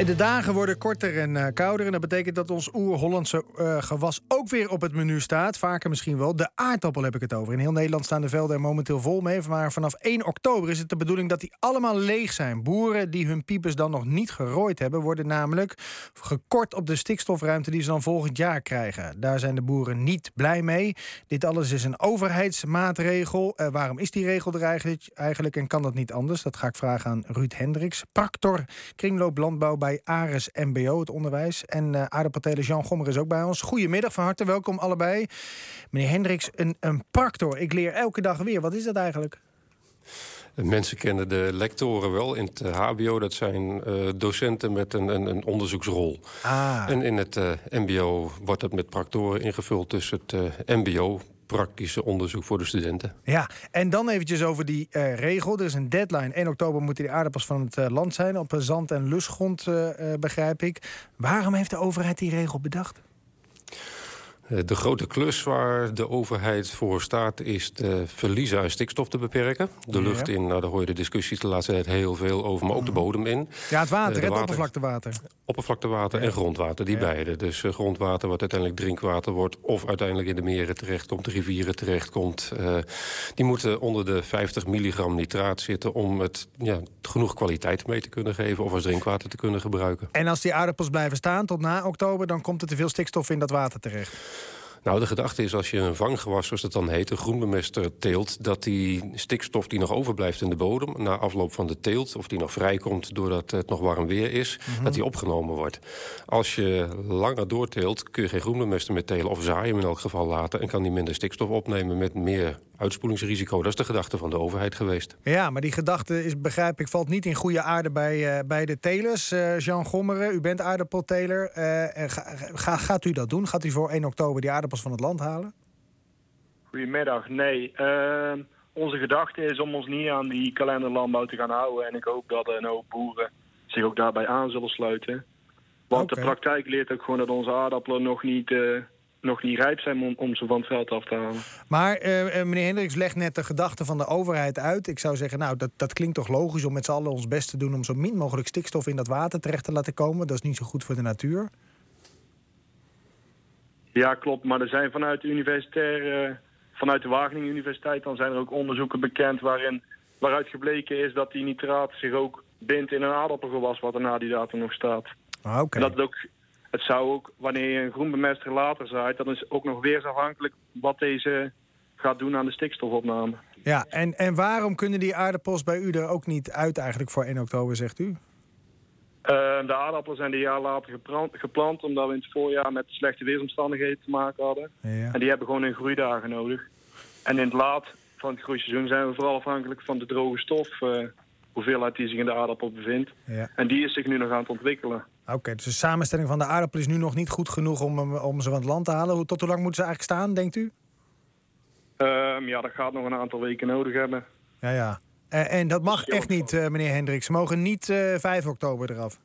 De dagen worden korter en uh, kouder. En dat betekent dat ons oer-Hollandse uh, gewas ook weer op het menu staat. Vaker misschien wel. De aardappel heb ik het over. In heel Nederland staan de velden er momenteel vol mee. Maar vanaf 1 oktober is het de bedoeling dat die allemaal leeg zijn. Boeren die hun piepers dan nog niet gerooid hebben... worden namelijk gekort op de stikstofruimte die ze dan volgend jaar krijgen. Daar zijn de boeren niet blij mee. Dit alles is een overheidsmaatregel. Uh, waarom is die regel er eigenlijk, en kan dat niet anders? Dat ga ik vragen aan Ruud Hendricks. Practor, kringloop landbouw bij bij Ares MBO, het onderwijs. En uh, aardappelteler Jean Gommer is ook bij ons. Goedemiddag, van harte welkom allebei. Meneer Hendricks, een, een practor. Ik leer elke dag weer. Wat is dat eigenlijk? Mensen kennen de lectoren wel in het HBO. Dat zijn uh, docenten met een, een, een onderzoeksrol. Ah. En in het uh, MBO wordt dat met practoren ingevuld tussen het uh, MBO praktische onderzoek voor de studenten. Ja, en dan eventjes over die uh, regel. Er is een deadline. 1 oktober moeten die aardappels van het uh, land zijn. Op zand- en lusgrond, uh, begrijp ik. Waarom heeft de overheid die regel bedacht? Eh, de grote klus waar de overheid voor staat is de verliezen aan stikstof te beperken. De lucht in, nou, daar hoor je de discussies de laatste tijd heel veel over, maar ook de bodem in. Ja, het water, eh, het oppervlaktewater. Oppervlaktewater en grondwater, die beide. Dus uh, grondwater wat uiteindelijk drinkwater wordt... of uiteindelijk in de meren terechtkomt, de rivieren terechtkomt... Uh, die moeten onder de 50 milligram nitraat zitten... om het ja, genoeg kwaliteit mee te kunnen geven... of als drinkwater te kunnen gebruiken. En als die aardappels blijven staan tot na oktober... dan komt er te veel stikstof in dat water terecht? Nou, de gedachte is als je een vanggewas, zoals het dan heet, een groenbemester teelt, dat die stikstof die nog overblijft in de bodem, na afloop van de teelt, of die nog vrijkomt doordat het nog warm weer is, mhm. dat die opgenomen wordt. Als je langer doorteelt, kun je geen groenbemester meer telen, of zaaien in elk geval laten, en kan die minder stikstof opnemen met meer uitspoelingsrisico. Dat is de gedachte van de overheid geweest. Ja, maar die gedachte is, begrijp ik, valt niet in goede aarde bij, uh, bij de telers. Uh, Jean Gommeren, u bent aardappelteler. Uh, ga, gaat u dat doen? Gaat u voor 1 oktober die aardappels van het land halen? Goedemiddag. Nee, onze gedachte is om ons niet aan die kalenderlandbouw te gaan houden. En ik hoop dat een hoop boeren zich ook daarbij aan zullen sluiten. Want de praktijk leert ook gewoon dat onze aardappelen nog niet nog niet rijp zijn om, om ze van het veld af te halen. Maar uh, meneer Hendricks legt net de gedachte van de overheid uit. Ik zou zeggen, nou, dat, dat klinkt toch logisch om met z'n allen ons best te doen... om zo min mogelijk stikstof in dat water terecht te laten komen. Dat is niet zo goed voor de natuur. Ja, klopt. Maar er zijn vanuit de universitair... vanuit de Wageningen Universiteit dan zijn er ook onderzoeken bekend... waarin, waaruit gebleken is dat die nitraat zich ook bindt in een aardappelgewas... wat er na die datum nog staat. Ah, oké. En dat het ook het zou ook, wanneer je een groenbemester later zaait, dat is ook nog weersafhankelijk wat deze gaat doen aan de stikstofopname. Ja, en, en waarom kunnen die aardappels bij u er ook niet uit eigenlijk voor 1 oktober, zegt u? Uh, de aardappelen zijn een jaar later geplant, geplant, omdat we in het voorjaar met slechte weersomstandigheden te maken hadden. Ja. En die hebben gewoon een groeidagen nodig. En in het laat van het groeiseizoen zijn we vooral afhankelijk van de droge stof, uh, hoeveelheid die zich in de aardappel bevindt. Ja. En die is zich nu nog aan het ontwikkelen. Oké, dus de samenstelling van de aardappel is nu nog niet goed genoeg om, om ze van het land te halen. Tot hoe lang moeten ze eigenlijk staan, denkt u? Um, ja, dat gaat nog een aantal weken nodig hebben. Ja, ja. En, en dat mag echt niet, uh, meneer Hendricks. Ze mogen niet uh, eh, 5 oktober eraf.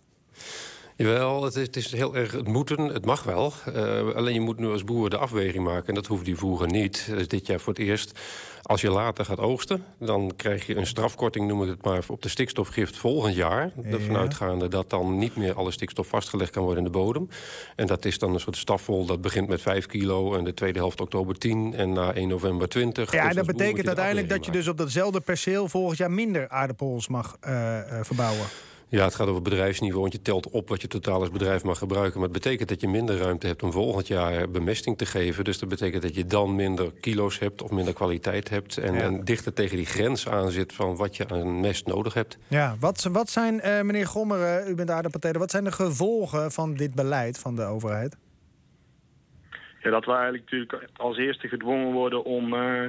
Jawel, het is, het is heel erg het moeten. Het mag wel. Uh, alleen je moet nu als boer de afweging maken. En dat hoeft die boeren niet. Dus dit jaar voor het eerst. Als je later gaat oogsten, dan krijg je een strafkorting, noem ik het maar, op de stikstofgift volgend jaar. Ja. Ervan uitgaande dat dan niet meer alle stikstof vastgelegd kan worden in de bodem. En dat is dan een soort stafvol, dat begint met 5 kilo en de tweede helft oktober 10 en na 1 november 20. Ja, dus dat betekent uiteindelijk dat je dus op datzelfde perceel volgend jaar minder aardappels mag uh, uh, verbouwen. Ja, het gaat over bedrijfsniveau, want je telt op wat je totaal als bedrijf mag gebruiken. Maar het betekent dat je minder ruimte hebt om volgend jaar bemesting te geven. Dus dat betekent dat je dan minder kilo's hebt of minder kwaliteit hebt. En, en dichter tegen die grens aan zit van wat je aan mest nodig hebt. Ja, wat, wat zijn, uh, meneer Gommer, uh, u bent aardappelteler, wat zijn de gevolgen van dit beleid van de overheid? Ja, dat we eigenlijk natuurlijk als eerste gedwongen worden om... Uh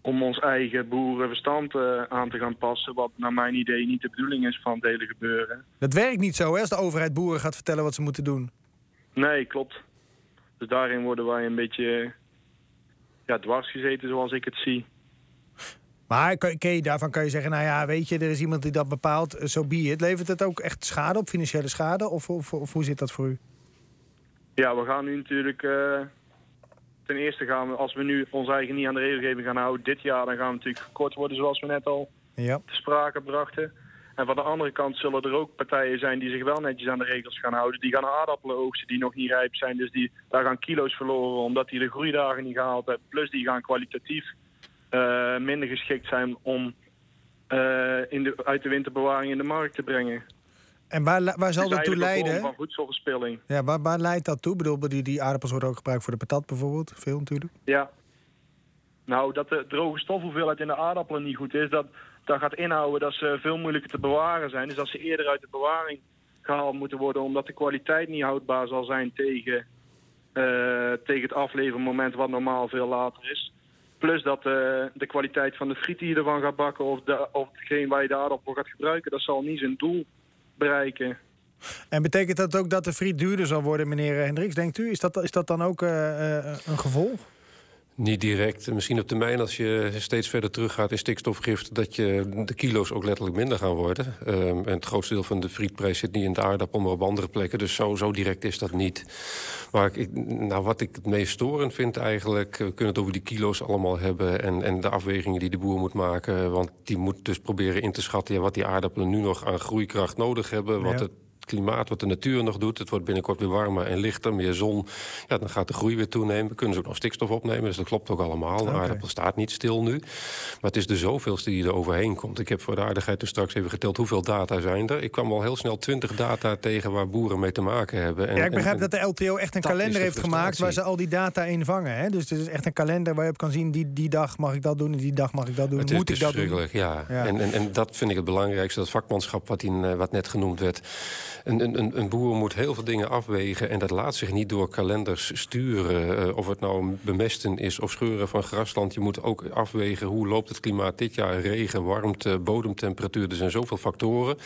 om ons eigen boerenverstand uh, aan te gaan passen. Wat naar mijn idee niet de bedoeling is van het hele gebeuren. Dat werkt niet zo hè, als de overheid boeren gaat vertellen wat ze moeten doen. Nee, klopt. Dus daarin worden wij een beetje ja, dwars gezeten zoals ik het zie. Maar okay, daarvan kan je zeggen, nou ja, weet je, er is iemand die dat bepaalt, zo so be it. Levert het ook echt schade op, financiële schade? Of, of, of, hoe zit dat voor u? Ja, we gaan nu natuurlijk... Uh, ten eerste gaan we, als we nu ons eigen niet aan de regelgeving gaan houden dit jaar, dan gaan we natuurlijk gekort worden zoals we net al ja. te sprake brachten. En van de andere kant zullen er ook partijen zijn die zich wel netjes aan de regels gaan houden. Die gaan aardappelen oogsten die nog niet rijp zijn. Dus die, daar gaan kilo's verloren omdat die de groeidagen niet gehaald hebben. Plus die gaan kwalitatief uh, minder geschikt zijn om uh, in de, uit de winterbewaring in de markt te brengen. En waar, waar zal dat toe leiden? van voedselverspilling. Ja, waar, waar leidt dat toe? Ik bedoel, die, die aardappels worden ook gebruikt voor de patat bijvoorbeeld. Veel natuurlijk. Ja. Nou, dat de droge stofhoeveelheid in de aardappelen niet goed is, dat, dat gaat inhouden dat ze veel moeilijker te bewaren zijn. Dus dat ze eerder uit de bewaring gehaald moeten worden, omdat de kwaliteit niet houdbaar zal zijn tegen, eh, tegen het aflevermoment, wat normaal veel later is. Plus dat eh, de kwaliteit van de friet die je ervan gaat bakken of, de, of hetgeen waar je de aardappel gaat gebruiken, dat zal niet zijn doel bereiken. En betekent dat ook dat de friet duurder zal worden, meneer Hendricks, denkt u? Is dat, is dat dan ook uh, een gevolg? Niet direct. Misschien op termijn, als je steeds verder teruggaat in stikstofgift... dat je de kilo's ook letterlijk minder gaan worden. Um, en het grootste deel van de frietprijs zit niet in de aardappel... maar op andere plekken. Dus zo, zo direct is dat niet. Maar ik, nou, wat ik het meest storend vind eigenlijk... we kunnen het over die kilo's allemaal hebben... en, en de afwegingen die de boer moet maken. Want die moet dus proberen in te schatten... Ja, wat die aardappelen nu nog aan groeikracht nodig hebben... wat Ja. het klimaat, wat de natuur nog doet. Het wordt binnenkort weer warmer en lichter, meer zon. Ja, dan gaat de groei weer toenemen. Kunnen ze ook nog stikstof opnemen, dus dat klopt ook allemaal. De Oké. aardappel staat niet stil nu. Maar het is de zoveelste die er overheen komt. Ik heb voor de aardigheid dus straks even geteld hoeveel data zijn er. Ik kwam al heel snel 20 data tegen waar boeren mee te maken hebben. En, Ja, ik begrijp en- dat de LTO echt een kalender de heeft gemaakt waar ze al die data in vangen. Hè? Dus het is echt een kalender waar je op kan zien, die, die dag mag ik dat doen en die dag mag ik dat doen. Het is, Moet ik dat doen? ja. Ja. En, en, en dat vind ik het belangrijkste, dat vakmanschap wat, in, eh, wat net genoemd werd. Een, een, boer moet heel veel dingen afwegen... en dat laat zich niet door kalenders sturen. Eh, of het nou bemesten is of scheuren van grasland. Je moet ook afwegen hoe loopt het klimaat dit jaar. Regen, warmte, bodemtemperatuur, er zijn zoveel factoren.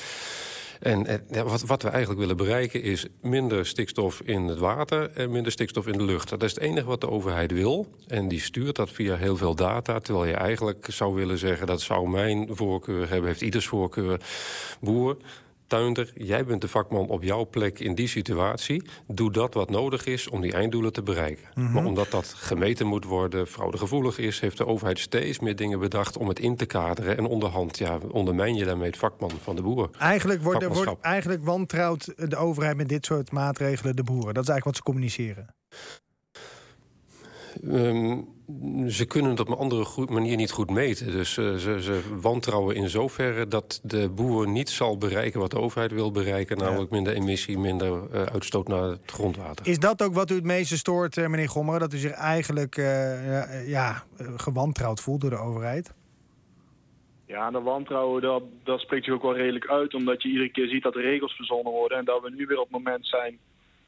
En eh, wat, wat we eigenlijk willen bereiken is minder stikstof in het water en minder stikstof in de lucht. Dat is het enige wat de overheid wil. En die stuurt dat via heel veel data. Terwijl je eigenlijk zou willen zeggen dat zou mijn voorkeur hebben, heeft ieders voorkeur. Boer, tuinder, jij bent de vakman op jouw plek in die situatie. Doe dat wat nodig is om die einddoelen te bereiken. Maar omdat dat gemeten moet worden, fraudegevoelig is... heeft de overheid steeds meer dingen bedacht om het in te kaderen. En onderhand ja, ondermijn je daarmee het vakman van de boer. Eigenlijk, wordt, wordt, Vakmanschap. eigenlijk wantrouwt de overheid met dit soort maatregelen de boeren. Dat is eigenlijk wat ze communiceren. Ehm, ze kunnen het op een andere manier niet goed meten. Dus eh, ze, ze wantrouwen in zoverre dat de boer niet zal bereiken wat de overheid wil bereiken. Namelijk minder emissie, minder eh, uitstoot naar het grondwater. Is dat ook wat u het meeste stoort, eh, meneer Gommeren? Dat u zich eigenlijk eh, ja, ja, gewantrouwd voelt door de overheid? Ja, de wantrouwen, dat, dat spreekt zich ook wel redelijk uit. Omdat je iedere keer ziet dat er regels verzonnen worden. En dat we nu weer op het moment zijn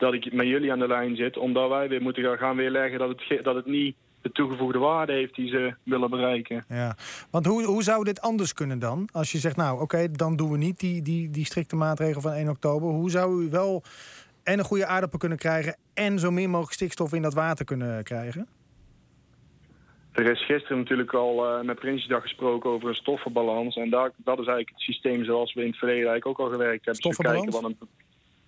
dat ik met jullie aan de lijn zit. Omdat wij weer moeten gaan- gaan weerleggen dat het, dat het niet de toegevoegde waarde heeft die ze willen bereiken. Ja. Want hoe, hoe zou dit anders kunnen dan? Als je zegt, nou oké, dan doen we niet die, die, die strikte maatregel van 1 oktober. Hoe zou u wel en een goede aardappel kunnen krijgen... en zo min mogelijk stikstof in dat water kunnen krijgen? Er is gisteren natuurlijk al eh, met Prinsjesdag gesproken over een stoffenbalans. En daar, dat is eigenlijk het systeem zoals we in het verleden eigenlijk ook al gewerkt hebben. Dus we kijken Stoffenbalans? wat een,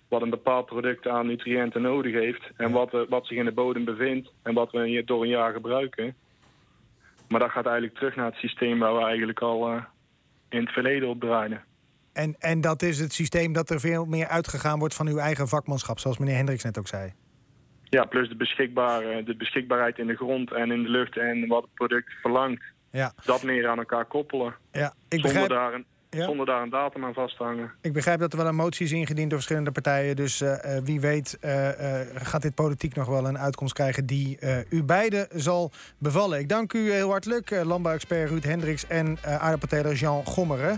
wat een bepaald product aan nutriënten nodig heeft. En wat, eh, wat zich in de bodem bevindt. En wat we hier door een jaar gebruiken. Maar dat gaat eigenlijk terug naar het systeem waar we eigenlijk al eh, in het verleden op draaiden. En, en dat is het systeem dat er veel meer uitgegaan wordt van uw eigen vakmanschap... zoals meneer Hendricks net ook zei. Ja, plus de, beschikbare, de beschikbaarheid in de grond en in de lucht en wat het product verlangt. Ja, Dat meer aan elkaar koppelen. ja. Ik, Zonder begrijp, daar, een, Ja. zonder daar een datum aan vast te hangen. ik begrijp dat er wel een motie is ingediend door verschillende partijen. Dus eh, eh, wie weet eh, gaat dit politiek nog wel een uitkomst krijgen... die u beiden zal bevallen. Ik dank u heel hartelijk, landbouwexpert Ruud Hendricks... en aardappelteler Jean Gommeren.